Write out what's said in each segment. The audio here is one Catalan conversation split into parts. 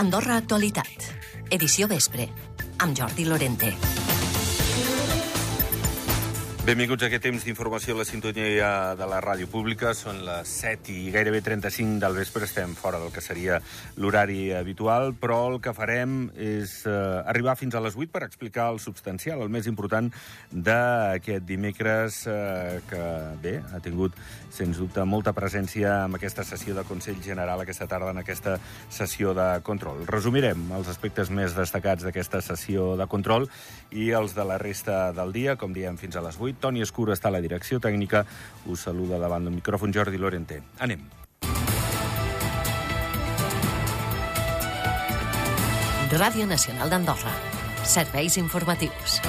Andorra Actualitat. Edició vespre. Amb Jordi Lorente. Benvinguts a aquest temps d'informació a la sintonia de la ràdio pública. Són les 7 i gairebé 35 del vespre. Estem fora del que seria l'horari habitual, però el que farem és eh, arribar fins a les 8 per explicar el substancial, el més important d'aquest dimecres, eh, que bé, ha tingut, sens dubte, molta presència en aquesta sessió de Consell General aquesta tarda, en aquesta sessió de control. Resumirem els aspectes més destacats d'aquesta sessió de control i els de la resta del dia, com diem, fins a les 8 Toni Escura està a la direcció tècnica. Us saluda davant del micròfon Jordi Lorente. Anem. Ràdio Nacional d'Andorra. Serveis informatius.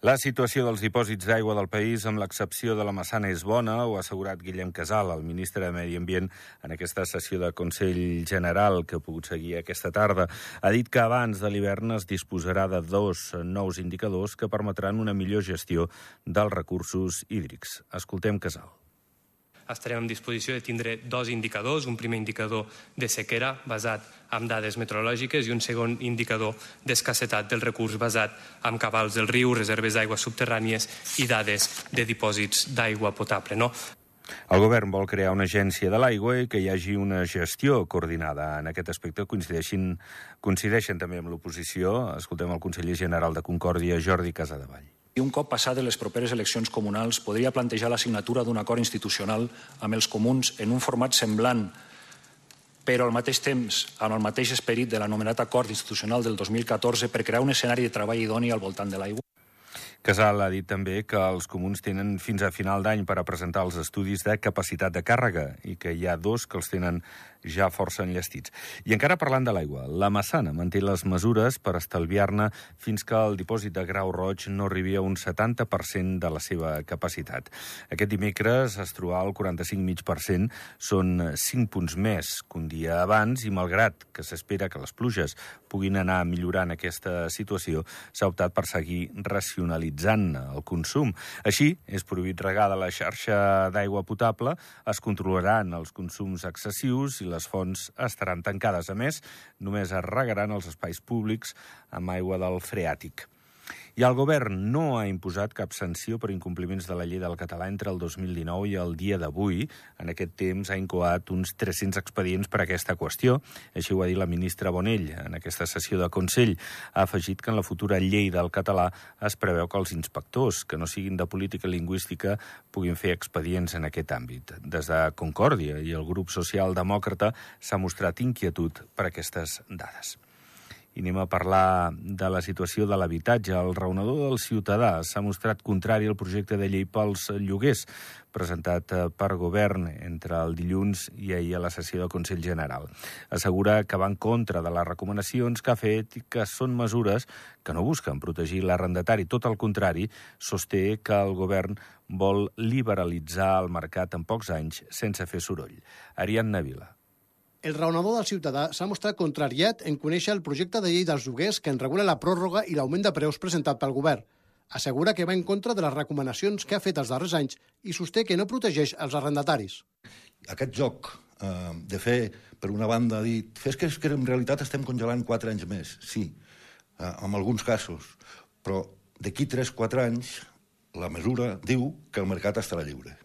La situació dels dipòsits d'aigua del país, amb l'excepció de la Massana, és bona, ho ha assegurat Guillem Casal, el ministre de Medi Ambient, en aquesta sessió de Consell General que ha pogut seguir aquesta tarda. Ha dit que abans de l'hivern es disposarà de dos nous indicadors que permetran una millor gestió dels recursos hídrics. Escoltem Casal estarem en disposició de tindre dos indicadors, un primer indicador de sequera basat en dades meteorològiques i un segon indicador d'escassetat del recurs basat en cabals del riu, reserves d'aigua subterrànies i dades de dipòsits d'aigua potable. No? El govern vol crear una agència de l'aigua i que hi hagi una gestió coordinada. En aquest aspecte coincideixen, coincideixen també amb l'oposició. Escoltem el conseller general de Concòrdia, Jordi Casadevall i un cop passades les properes eleccions comunals podria plantejar la signatura d'un acord institucional amb els comuns en un format semblant però al mateix temps amb el mateix esperit de l'anomenat acord institucional del 2014 per crear un escenari de treball idoni al voltant de l'aigua. Casal ha dit també que els comuns tenen fins a final d'any per a presentar els estudis de capacitat de càrrega i que hi ha dos que els tenen ja força enllestits. I encara parlant de l'aigua, la Massana manté les mesures per estalviar-ne fins que el dipòsit de Grau Roig no arribi a un 70% de la seva capacitat. Aquest dimecres es trobava al 45,5%, són 5 punts més que un dia abans i malgrat que s'espera que les pluges puguin anar millorant aquesta situació, s'ha optat per seguir racionalitzant el consum. Així, és prohibit regar de la xarxa d'aigua potable, es controlaran els consums excessius i les fonts estaran tancades. A més, només es regaran els espais públics amb aigua del freàtic. I el govern no ha imposat cap sanció per incompliments de la llei del català entre el 2019 i el dia d'avui. En aquest temps ha incoat uns 300 expedients per aquesta qüestió. Així ho ha dit la ministra Bonell en aquesta sessió de Consell. Ha afegit que en la futura llei del català es preveu que els inspectors, que no siguin de política lingüística, puguin fer expedients en aquest àmbit. Des de Concòrdia i el grup social-demòcrata s'ha mostrat inquietud per aquestes dades. I anem a parlar de la situació de l'habitatge. El raonador del ciutadà s'ha mostrat contrari al projecte de llei pels lloguers presentat eh, per govern entre el dilluns i ahir a la sessió del Consell General. Assegura que va en contra de les recomanacions que ha fet i que són mesures que no busquen protegir l'arrendatari. Tot el contrari, sosté que el govern vol liberalitzar el mercat en pocs anys sense fer soroll. Ariadna Vila. El raonador del ciutadà s'ha mostrat contrariat en conèixer el projecte de llei dels lloguers que en regula la pròrroga i l'augment de preus presentat pel govern. Assegura que va en contra de les recomanacions que ha fet els darrers anys i sosté que no protegeix els arrendataris. Aquest joc eh, de fer, per una banda, dir fes que, que en realitat estem congelant 4 anys més, sí, eh, en alguns casos, però d'aquí 3-4 anys la mesura diu que el mercat estarà lliure.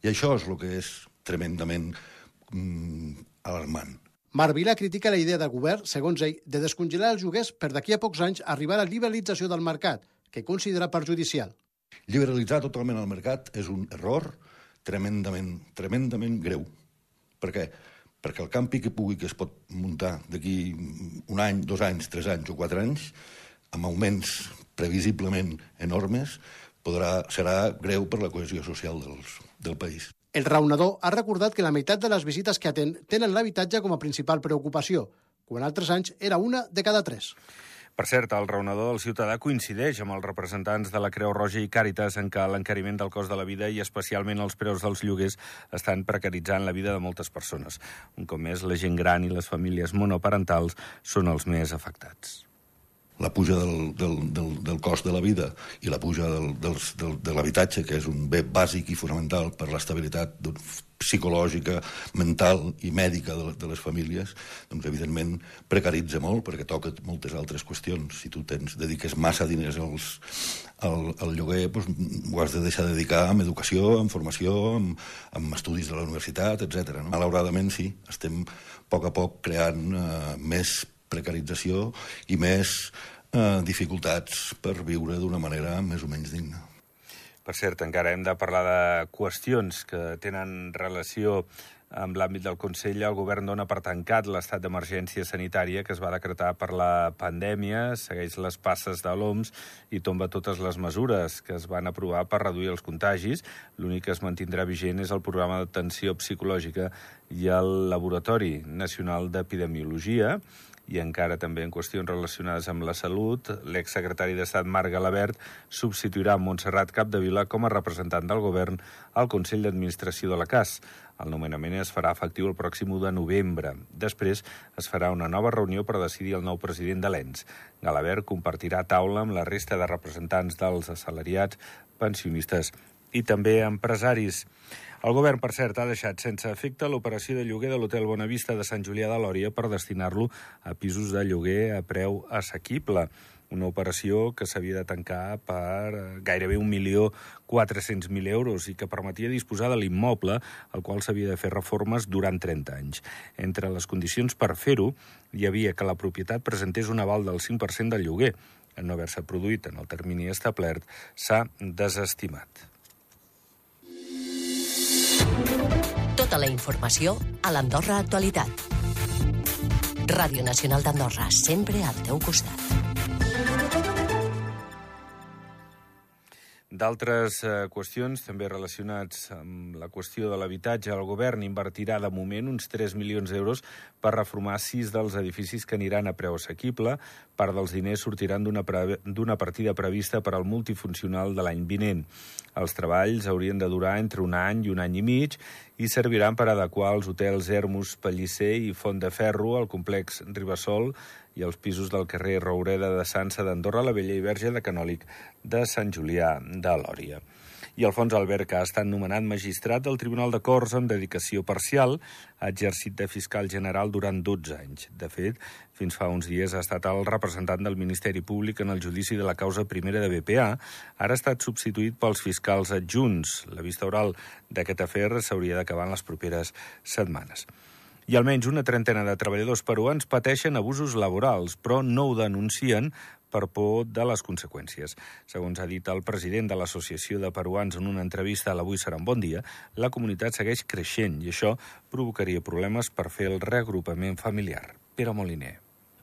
I això és el que és tremendament mm, alarmant. Marc Vila critica la idea del govern, segons ell, de descongelar els lloguers per d'aquí a pocs anys arribar a la liberalització del mercat, que considera perjudicial. Liberalitzar totalment el mercat és un error tremendament, tremendament greu. Per què? Perquè el campi que pugui que es pot muntar d'aquí un any, dos anys, tres anys o quatre anys, amb augments previsiblement enormes, podrà, serà greu per la cohesió social dels, del país. El raonador ha recordat que la meitat de les visites que atén tenen l'habitatge com a principal preocupació, quan altres anys era una de cada tres. Per cert, el raonador del ciutadà coincideix amb els representants de la Creu Roja i Càritas en què l'encariment del cost de la vida i especialment els preus dels lloguers estan precaritzant la vida de moltes persones. Un cop més, la gent gran i les famílies monoparentals són els més afectats. La puja del, del, del, del cost de la vida i la puja del, dels, del, de l'habitatge, que és un bé bàsic i fonamental per l'estabilitat psicològica, mental i mèdica de, de les famílies, doncs evidentment precaritza molt perquè toca moltes altres qüestions. Si tu tens, dediques massa diners als, al, al lloguer, doncs, ho has de deixar de dedicar amb educació, amb formació, amb estudis de la universitat, etc. No? Malauradament sí, estem a poc a poc creant eh, més precarització i més eh, dificultats per viure d'una manera més o menys digna. Per cert, encara hem de parlar de qüestions que tenen relació amb l'àmbit del Consell, el govern dona per tancat l'estat d'emergència sanitària que es va decretar per la pandèmia, segueix les passes de l'OMS i tomba totes les mesures que es van aprovar per reduir els contagis. L'únic que es mantindrà vigent és el programa d'atenció psicològica i el Laboratori Nacional d'Epidemiologia i encara també en qüestions relacionades amb la salut, l'exsecretari d'Estat Marc Galabert substituirà Montserrat Capdevila com a representant del govern al Consell d'Administració de la CAS. El nomenament es farà efectiu el pròxim 1 de novembre. Després es farà una nova reunió per decidir el nou president de l'ENS. Galabert compartirà taula amb la resta de representants dels assalariats, pensionistes i també empresaris. El govern, per cert, ha deixat sense efecte l'operació de lloguer de l'Hotel Bonavista de Sant Julià de Lòria per destinar-lo a pisos de lloguer a preu assequible una operació que s'havia de tancar per eh, gairebé 1.400.000 euros i que permetia disposar de l'immoble al qual s'havia de fer reformes durant 30 anys. Entre les condicions per fer-ho hi havia que la propietat presentés un aval del 5% del lloguer. En no haver-se produït en el termini establert, s'ha desestimat. Tota la informació a l'Andorra Actualitat. Ràdio Nacional d'Andorra, sempre al teu costat. D'altres eh, qüestions també relacionats amb la qüestió de l'habitatge, el govern invertirà de moment uns 3 milions d'euros per reformar sis dels edificis que aniran a preu assequible. Part dels diners sortiran d'una partida prevista per al multifuncional de l'any vinent. Els treballs haurien de durar entre un any i un any i mig i serviran per adequar els hotels Hermus, Pellicer i Font de Ferro, el complex Ribasol i els pisos del carrer Roureda de Sansa d'Andorra, la Vella i Verge de Canòlic de Sant Julià de Lòria i Alfons Albert, que ha estat nomenat magistrat del Tribunal de Corts amb dedicació parcial, ha exercit de fiscal general durant 12 anys. De fet, fins fa uns dies ha estat el representant del Ministeri Públic en el judici de la causa primera de BPA. Ara ha estat substituït pels fiscals adjunts. La vista oral d'aquest afer s'hauria d'acabar en les properes setmanes i almenys una trentena de treballadors peruans pateixen abusos laborals, però no ho denuncien per por de les conseqüències. Segons ha dit el president de l'Associació de Peruans en una entrevista a l'Avui serà un bon dia, la comunitat segueix creixent i això provocaria problemes per fer el reagrupament familiar. Pere Moliner.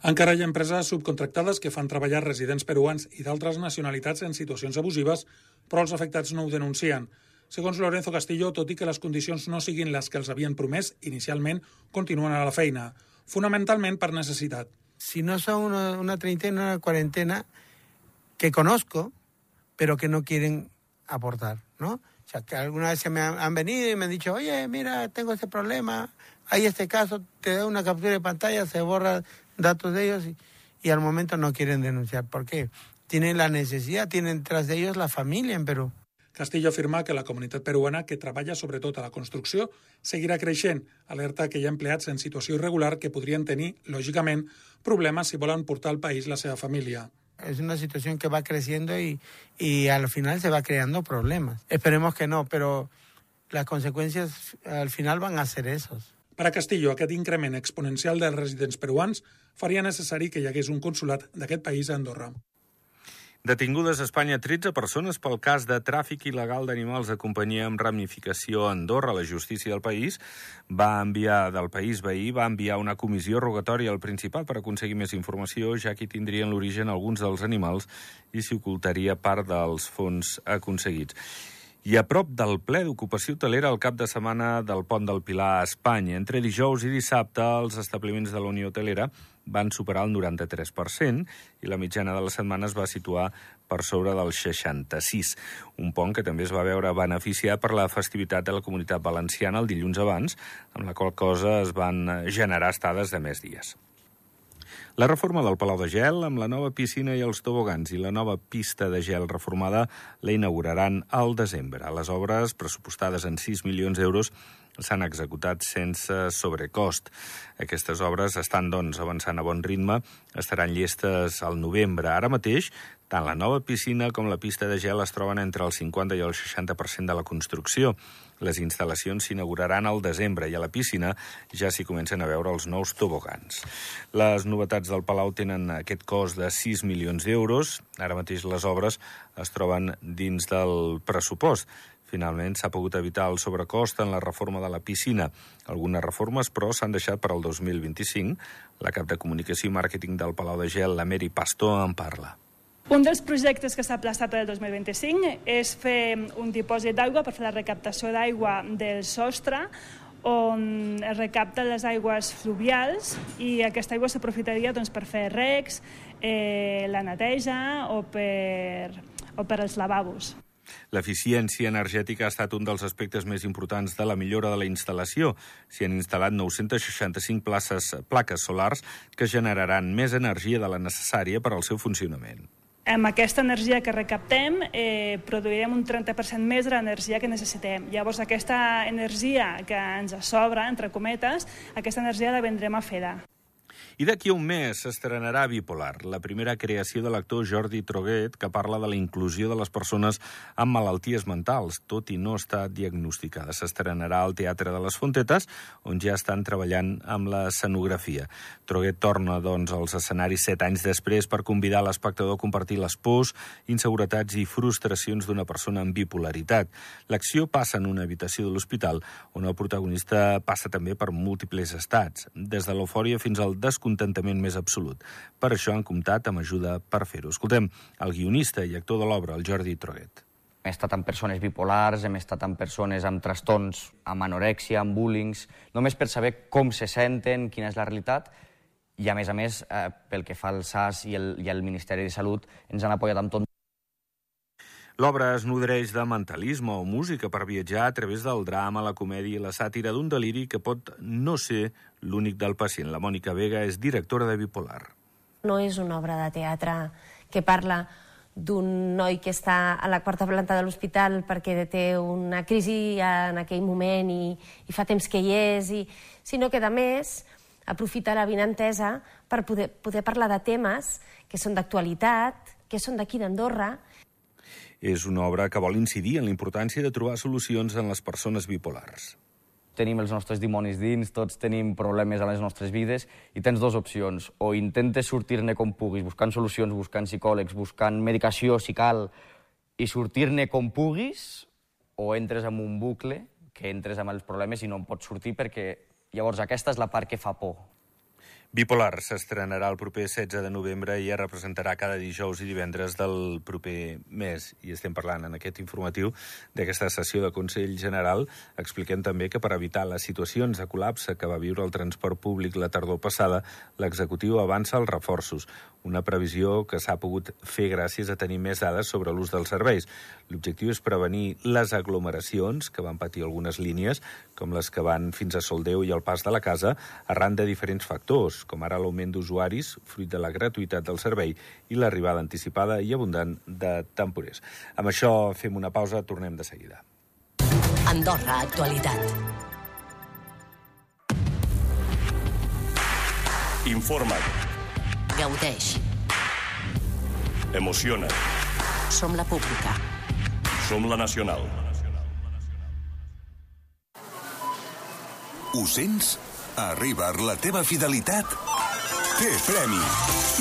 Encara hi ha empreses subcontractades que fan treballar residents peruans i d'altres nacionalitats en situacions abusives, però els afectats no ho denuncien. Segons Lorenzo Castillo, tot i que les condicions no siguin les que els havien promès, inicialment continuen a la feina, fonamentalment per necessitat si no son una, una treintena, una cuarentena que conozco, pero que no quieren aportar, ¿no? O sea, que alguna vez se me han, venido y me han dicho, oye, mira, tengo este problema, hay este caso, te da una captura de pantalla, se borra datos de ellos y, y al momento no quieren denunciar. ¿Por qué? Tienen la necesidad, tienen tras de ellos la familia en Perú. Castillo afirma que la comunitat peruana, que treballa sobretot a la construcció, seguirà creixent, alerta que hi ha empleats en situació irregular que podrien tenir, lògicament, problemes si volen portar al país la seva família. Es una situación que va creciendo y, y al final se va creando problemas. Esperemos que no, pero las consecuencias al final van a ser esos. Per a Castillo, aquest increment exponencial dels residents peruans faria necessari que hi hagués un consulat d'aquest país a Andorra. Detingudes a Espanya 13 persones pel cas de tràfic il·legal d'animals de companyia amb ramificació a Andorra. La justícia del país va enviar del país veí va enviar una comissió rogatòria al Principat per aconseguir més informació, ja que tindrien l'origen alguns dels animals i s'hi ocultaria part dels fons aconseguits. I a prop del ple d'ocupació hotelera el cap de setmana del Pont del Pilar a Espanya. Entre dijous i dissabte, els establiments de la Unió Hotelera van superar el 93% i la mitjana de la setmana es va situar per sobre del 66. Un pont que també es va veure beneficiat per la festivitat de la comunitat valenciana el dilluns abans, amb la qual cosa es van generar estades de més dies. La reforma del Palau de Gel, amb la nova piscina i els tobogans i la nova pista de gel reformada, la inauguraran al desembre. Les obres, pressupostades en 6 milions d'euros, s'han executat sense sobrecost. Aquestes obres estan, doncs, avançant a bon ritme, estaran llestes al novembre. Ara mateix, tant la nova piscina com la pista de gel es troben entre el 50 i el 60% de la construcció. Les instal·lacions s'inauguraran al desembre i a la piscina ja s'hi comencen a veure els nous tobogans. Les novetats del Palau tenen aquest cost de 6 milions d'euros. Ara mateix les obres es troben dins del pressupost. Finalment s'ha pogut evitar el sobrecost en la reforma de la piscina. Algunes reformes, però, s'han deixat per al 2025. La cap de Comunicació i Màrqueting del Palau de Gel, la Mary Pastor, en parla. Un dels projectes que s'ha plaçat per al 2025 és fer un dipòsit d'aigua per fer la recaptació d'aigua del sostre on es recapten les aigües fluvials i aquesta aigua s'aprofitaria doncs, per fer recs, eh, la neteja o per, o per als lavabos. L'eficiència energètica ha estat un dels aspectes més importants de la millora de la instal·lació. S'hi han instal·lat 965 places, plaques solars que generaran més energia de la necessària per al seu funcionament. Amb aquesta energia que recaptem eh, produirem un 30% més de l'energia que necessitem. Llavors aquesta energia que ens sobra, entre cometes, aquesta energia la vendrem a FEDA. I d'aquí un mes s'estrenarà Bipolar, la primera creació de l'actor Jordi Troguet que parla de la inclusió de les persones amb malalties mentals, tot i no estar diagnosticada. S'estrenarà al Teatre de les Fontetes, on ja estan treballant amb la escenografia. Troguet torna, doncs, als escenaris set anys després per convidar l'espectador a compartir les pors, inseguretats i frustracions d'una persona amb bipolaritat. L'acció passa en una habitació de l'hospital, on el protagonista passa també per múltiples estats, des de l'eufòria fins al descobriment descontentament més absolut. Per això han comptat amb ajuda per fer-ho. Escoltem el guionista i actor de l'obra, el Jordi Troguet. Hem estat amb persones bipolars, hem estat amb persones amb trastorns, amb anorèxia, amb bullings, només per saber com se senten, quina és la realitat, i a més a més, eh, pel que fa al SAS i el, i el Ministeri de Salut, ens han apoyat amb tot L'obra es nodreix de mentalisme o música per viatjar a través del drama, la comèdia i la sàtira d'un deliri que pot no ser l'únic del pacient. La Mònica Vega és directora de Bipolar. No és una obra de teatre que parla d'un noi que està a la quarta planta de l'hospital perquè té una crisi en aquell moment i, i fa temps que hi és, i, sinó que, a més, aprofita la vinentesa per poder, poder parlar de temes que són d'actualitat, que són d'aquí d'Andorra, és una obra que vol incidir en la importància de trobar solucions en les persones bipolars. Tenim els nostres dimonis dins, tots tenim problemes a les nostres vides i tens dues opcions. O intentes sortir-ne com puguis, buscant solucions, buscant psicòlegs, buscant medicació si cal, i sortir-ne com puguis, o entres en un bucle que entres amb els problemes i no en pots sortir perquè llavors aquesta és la part que fa por. Bipolar s'estrenarà el proper 16 de novembre i es representarà cada dijous i divendres del proper mes. I estem parlant en aquest informatiu d'aquesta sessió de Consell General. Expliquem també que per evitar les situacions de col·lapse que va viure el transport públic la tardor passada, l'executiu avança els reforços, una previsió que s'ha pogut fer gràcies a tenir més dades sobre l'ús dels serveis. L'objectiu és prevenir les aglomeracions que van patir algunes línies, com les que van fins a Soldeu i el pas de la casa, arran de diferents factors, com ara l'augment d'usuaris, fruit de la gratuïtat del servei i l'arribada anticipada i abundant de temporers. Amb això fem una pausa, tornem de seguida. Andorra, actualitat. Informa't. Gaudeix. Emociona't. Som la pública. Som la nacional. Ho sents? Arriba la teva fidelitat té premi.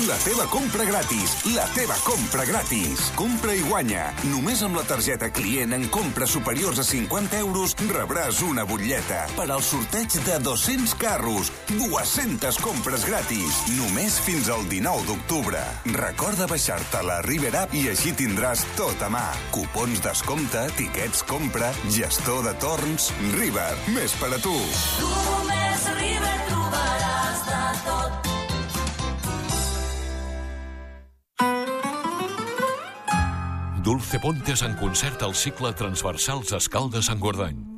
La teva compra gratis. La teva compra gratis. Compra i guanya. Només amb la targeta client en compres superiors a 50 euros rebràs una butlleta per al sorteig de 200 carros. 200 compres gratis. Només fins al 19 d'octubre. Recorda baixar-te la River App i així tindràs tot a mà. Cupons descompte, tiquets compra, gestor de torns... River, més per a tu. Només Tot. Dulce Pontes en concert al cicle Transversals Escaldes en Gordany.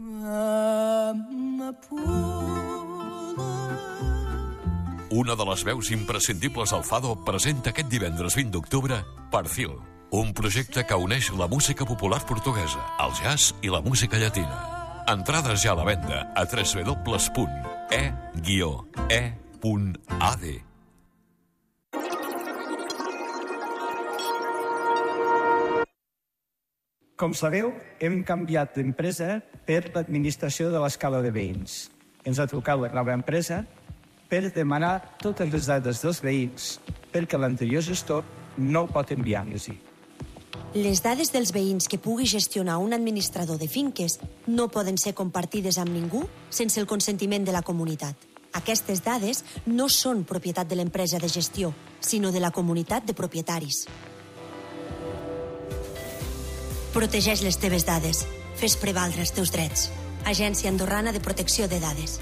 una de les veus imprescindibles al Fado, presenta aquest divendres 20 d'octubre Perfil, un projecte que uneix la música popular portuguesa, el jazz i la música llatina. Entrades ja a la venda a www.e-e.ad. Com sabeu, hem canviat d'empresa per l'administració de l'escala de veïns. Ens ha trucat la nova empresa per demanar totes les dades dels veïns perquè l'anterior gestor no pot enviar-les. Les dades dels veïns que pugui gestionar un administrador de finques no poden ser compartides amb ningú sense el consentiment de la comunitat. Aquestes dades no són propietat de l'empresa de gestió, sinó de la comunitat de propietaris. Protegeix les teves dades. Fes prevaldre els teus drets. Agència Andorrana de Protecció de Dades.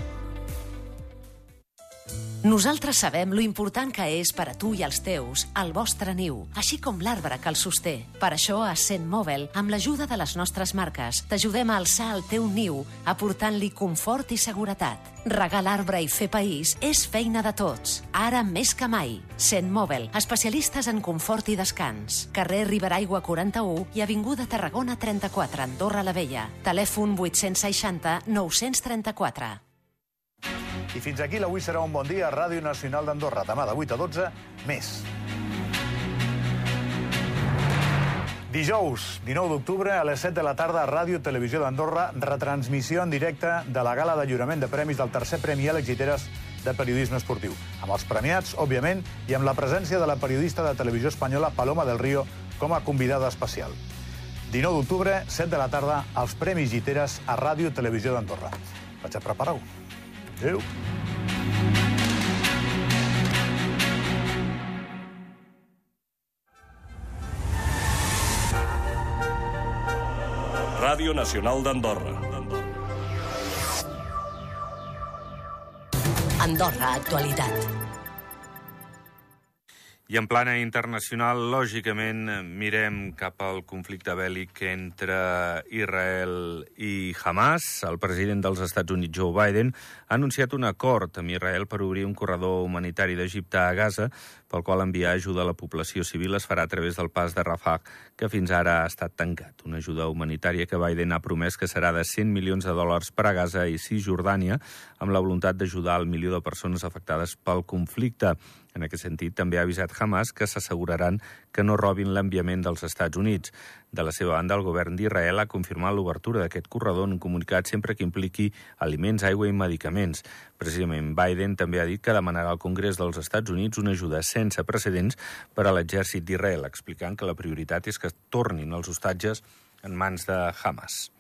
Nosaltres sabem lo important que és per a tu i els teus el vostre niu, així com l'arbre que el sosté. Per això, a Cent Mòbil, amb l'ajuda de les nostres marques, t'ajudem a alçar el teu niu, aportant-li confort i seguretat. Regar l'arbre i fer país és feina de tots. Ara més que mai. Cent Mòbil, especialistes en confort i descans. Carrer Riberaigua 41 i Avinguda Tarragona 34, Andorra la Vella. Telèfon 860 934. I fins aquí l'avui serà un bon dia a Ràdio Nacional d'Andorra. Demà de 8 a 12, més. Dijous, 19 d'octubre, a les 7 de la tarda, a Ràdio Televisió d'Andorra, retransmissió en directe de la gala de lliurament de premis del tercer Premi Àlex Giteres de periodisme esportiu. Amb els premiats, òbviament, i amb la presència de la periodista de televisió espanyola Paloma del Río com a convidada especial. 19 d'octubre, 7 de la tarda, als Premis Giteres a Ràdio Televisió d'Andorra. Vaig a preparar-ho. Adéu. Ràdio Nacional d'Andorra. Andorra Actualitat. I en plana internacional, lògicament, mirem cap al conflicte bèl·lic entre Israel i Hamas. El president dels Estats Units, Joe Biden, ha anunciat un acord amb Israel per obrir un corredor humanitari d'Egipte a Gaza, pel qual enviar ajuda a la població civil es farà a través del pas de Rafah, que fins ara ha estat tancat. Una ajuda humanitària que Biden ha promès que serà de 100 milions de dòlars per a Gaza i Cisjordània, amb la voluntat d'ajudar al milió de persones afectades pel conflicte. En aquest sentit, també ha avisat Hamas que s'asseguraran que no robin l'enviament dels Estats Units. De la seva banda, el govern d'Israel ha confirmat l'obertura d'aquest corredor en un comunicat sempre que impliqui aliments, aigua i medicaments. Precisament, Biden també ha dit que demanarà al Congrés dels Estats Units una ajuda sense precedents per a l'exèrcit d'Israel, explicant que la prioritat és que tornin els hostatges en mans de Hamas.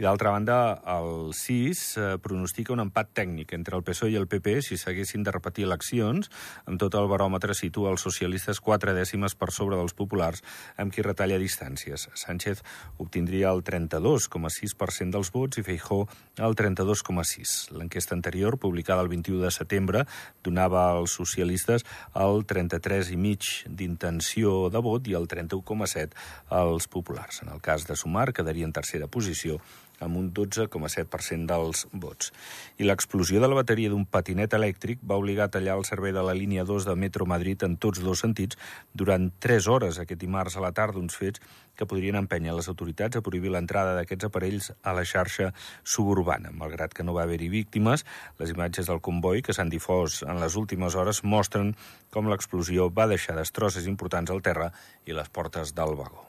I d'altra banda, el CIS eh, pronostica un empat tècnic entre el PSOE i el PP si s'haguessin de repetir eleccions. Amb tot el baròmetre situa els socialistes quatre dècimes per sobre dels populars, amb qui retalla distàncies. Sánchez obtindria el 32,6% dels vots i Feijó el 32,6%. L'enquesta anterior, publicada el 21 de setembre, donava als socialistes el 33,5% d'intenció de vot i el 31,7% als populars. En el cas de Sumar, quedaria en tercera posició amb un 12,7% dels vots. I l'explosió de la bateria d'un patinet elèctric va obligar a tallar el servei de la línia 2 de Metro Madrid en tots dos sentits durant 3 hores aquest dimarts a la tarda, uns fets que podrien empènyer les autoritats a prohibir l'entrada d'aquests aparells a la xarxa suburbana. Malgrat que no va haver-hi víctimes, les imatges del comboi que s'han difós en les últimes hores mostren com l'explosió va deixar destrosses importants al terra i les portes del vagó.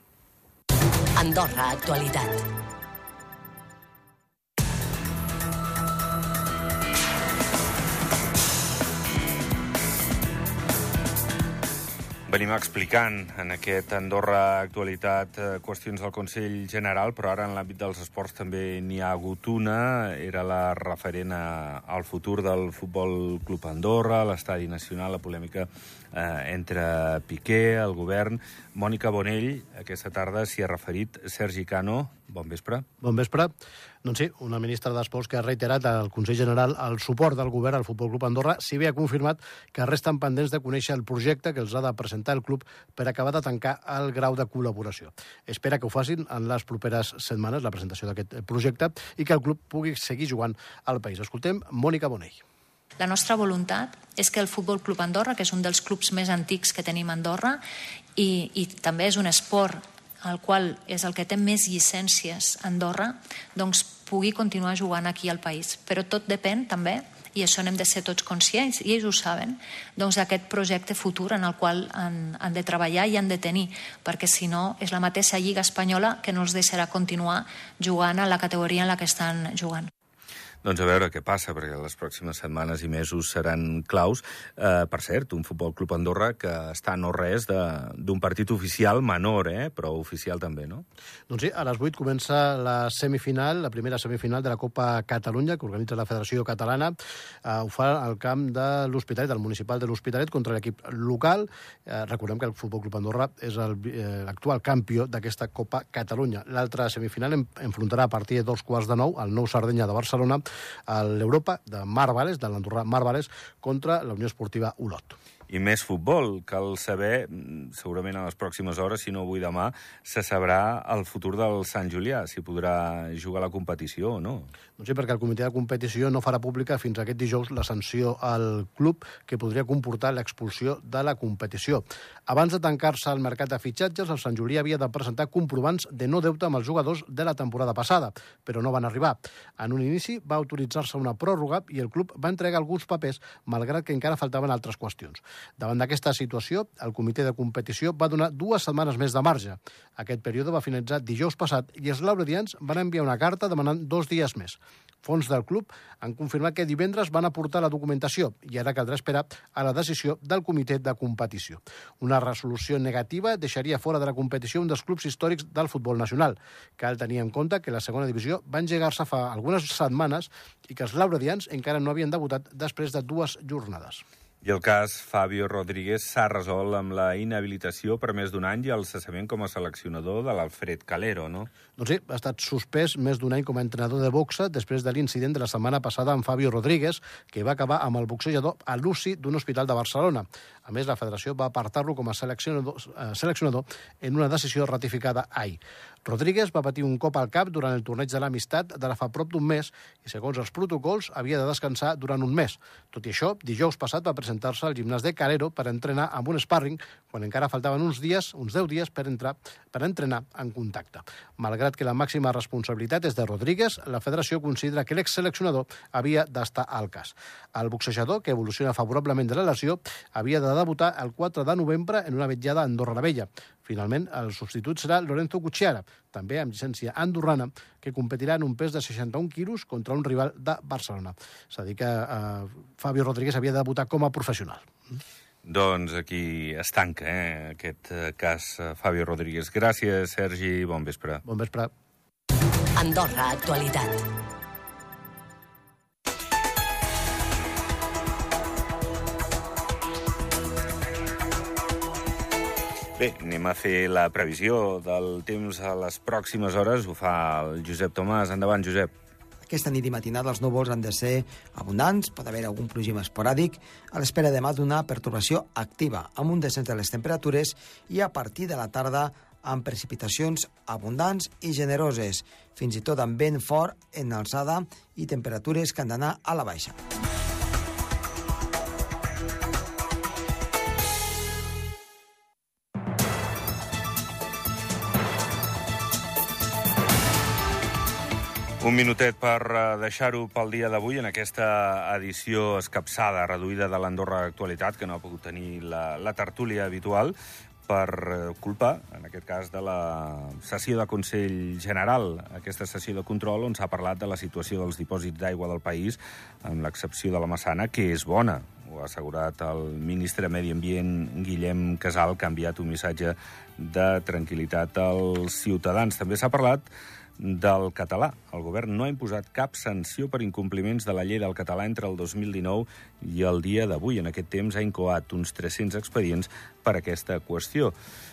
Andorra Actualitat. Venim explicant en aquest Andorra Actualitat eh, qüestions del Consell General, però ara en l'àmbit dels esports també n'hi ha hagut una. Era la referent al futur del Futbol Club Andorra, l'Estadi Nacional, la polèmica eh, entre Piqué, el govern. Mònica Bonell, aquesta tarda s'hi ha referit. Sergi Cano, bon vespre. Bon vespre. Doncs sí, una ministra d'Esports que ha reiterat al Consell General el suport del govern al Futbol Club Andorra, si bé ha confirmat que resten pendents de conèixer el projecte que els ha de presentar el club per acabar de tancar el grau de col·laboració. Espera que ho facin en les properes setmanes, la presentació d'aquest projecte, i que el club pugui seguir jugant al país. Escoltem Mònica Bonell. La nostra voluntat és que el Futbol Club Andorra, que és un dels clubs més antics que tenim a Andorra, i, i també és un esport el qual és el que té més llicències a Andorra, doncs pugui continuar jugant aquí al país. Però tot depèn també i això n'hem de ser tots conscients, i ells ho saben, doncs d'aquest projecte futur en el qual han, han de treballar i han de tenir, perquè si no és la mateixa Lliga Espanyola que no els deixarà continuar jugant a la categoria en la que estan jugant. Doncs a veure què passa, perquè les pròximes setmanes i mesos seran claus. Eh, per cert, un Futbol Club Andorra que està no res d'un partit oficial menor, eh? però oficial també, no? Doncs sí, a les 8 comença la semifinal, la primera semifinal de la Copa Catalunya, que organitza la Federació Catalana. Eh, ho fa al camp de l'Hospitalet, del municipal de l'Hospitalet, contra l'equip local. Eh, recordem que el Futbol Club Andorra és eh, l'actual campió d'aquesta Copa Catalunya. L'altra semifinal en, enfrontarà a partir de dos quarts de nou el nou Sardenya de Barcelona l'Europa de Marvales, de l'Andorra Marvales, contra la Unió Esportiva Olot. I més futbol. Cal saber, mm, segurament a les pròximes hores, si no avui demà, se sabrà el futur del Sant Julià, si podrà jugar a la competició o no. Doncs sí, perquè el comitè de competició no farà pública fins aquest dijous la sanció al club que podria comportar l'expulsió de la competició. Abans de tancar-se al mercat de fitxatges, el Sant Julià havia de presentar comprovants de no deute amb els jugadors de la temporada passada, però no van arribar. En un inici va autoritzar-se una pròrroga i el club va entregar alguns papers, malgrat que encara faltaven altres qüestions. Davant d'aquesta situació, el comitè de competició va donar dues setmanes més de marge. Aquest període va finalitzar dijous passat i els lauredians van enviar una carta demanant dos dies més. Fons del club han confirmat que divendres van aportar la documentació i ara caldrà esperar a la decisió del comitè de competició. Una resolució negativa deixaria fora de la competició un dels clubs històrics del futbol nacional. Cal tenir en compte que la segona divisió va engegar-se fa algunes setmanes i que els lauredians encara no havien debutat després de dues jornades. I el cas Fabio Rodríguez s'ha resolt amb la inhabilitació per més d'un any i el cessament com a seleccionador de l'Alfred Calero, no? Doncs sí, ha estat suspès més d'un any com a entrenador de boxa després de l'incident de la setmana passada amb Fabio Rodríguez, que va acabar amb el boxejador a l'UCI d'un hospital de Barcelona. A més, la federació va apartar-lo com a seleccionador, eh, seleccionador en una decisió ratificada ahir. Rodríguez va patir un cop al cap durant el torneig de l'amistat de la fa prop d'un mes i, segons els protocols, havia de descansar durant un mes. Tot i això, dijous passat va presentar-se al gimnàs de Calero per entrenar amb un sparring quan encara faltaven uns dies, uns 10 dies, per, entrar, per entrenar en contacte. Malgrat que la màxima responsabilitat és de Rodríguez, la federació considera que l'exseleccionador havia d'estar al cas. El boxejador, que evoluciona favorablement de la lesió, havia de debutar el 4 de novembre en una vetllada a Andorra la Vella. Finalment, el substitut serà Lorenzo Cucciara, també amb llicència andorrana, que competirà en un pes de 61 quilos contra un rival de Barcelona. És a dir, que eh, Fabio Rodríguez havia de debutar com a professional. Doncs aquí es tanca eh, aquest eh, cas eh, Fabio Rodríguez. Gràcies, Sergi. Bon vespre. Bon vespre. Andorra Actualitat. Bé, anem a fer la previsió del temps a les pròximes hores. Ho fa el Josep Tomàs. Endavant, Josep. Aquesta nit i matinada els núvols han de ser abundants, pot haver algun plogim esporàdic, a l'espera demà d'una pertorbació activa, amb un descens de les temperatures i a partir de la tarda amb precipitacions abundants i generoses, fins i tot amb vent fort en alçada i temperatures que han d'anar a la baixa. Un minutet per eh, deixar-ho pel dia d'avui en aquesta edició escapçada, reduïda de l'Andorra Actualitat, que no ha pogut tenir la, la tertúlia habitual per eh, culpa, en aquest cas, de la sessió de Consell General, aquesta sessió de control on s'ha parlat de la situació dels dipòsits d'aigua del país, amb l'excepció de la Massana, que és bona. Ho ha assegurat el ministre de Medi Ambient, Guillem Casal, que ha enviat un missatge de tranquil·litat als ciutadans. També s'ha parlat del català. El govern no ha imposat cap sanció per incompliments de la llei del català entre el 2019 i el dia d'avui. En aquest temps ha incoat uns 300 expedients per aquesta qüestió.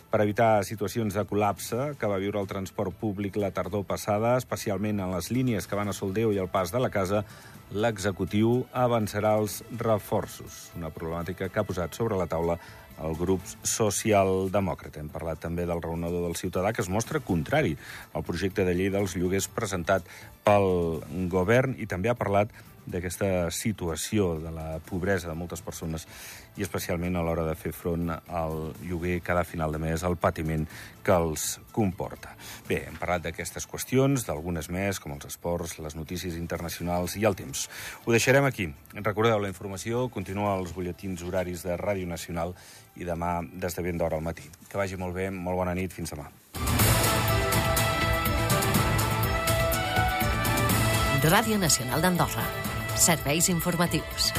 Per evitar situacions de col·lapse que va viure el transport públic la tardor passada, especialment en les línies que van a Soldeu i el pas de la casa, l'executiu avançarà els reforços, una problemàtica que ha posat sobre la taula el grup socialdemòcrata. Hem parlat també del raonador del ciutadà, que es mostra contrari al projecte de llei dels lloguers presentat pel govern i també ha parlat d'aquesta situació de la pobresa de moltes persones i especialment a l'hora de fer front al lloguer cada final de mes, al patiment que els comporta. Bé, hem parlat d'aquestes qüestions, d'algunes més, com els esports, les notícies internacionals i el temps. Ho deixarem aquí. Recordeu, la informació continua als butlletins horaris de Ràdio Nacional i demà des de ben d'hora al matí. Que vagi molt bé, molt bona nit, fins demà. Ràdio Nacional d'Andorra. Serveis informatius.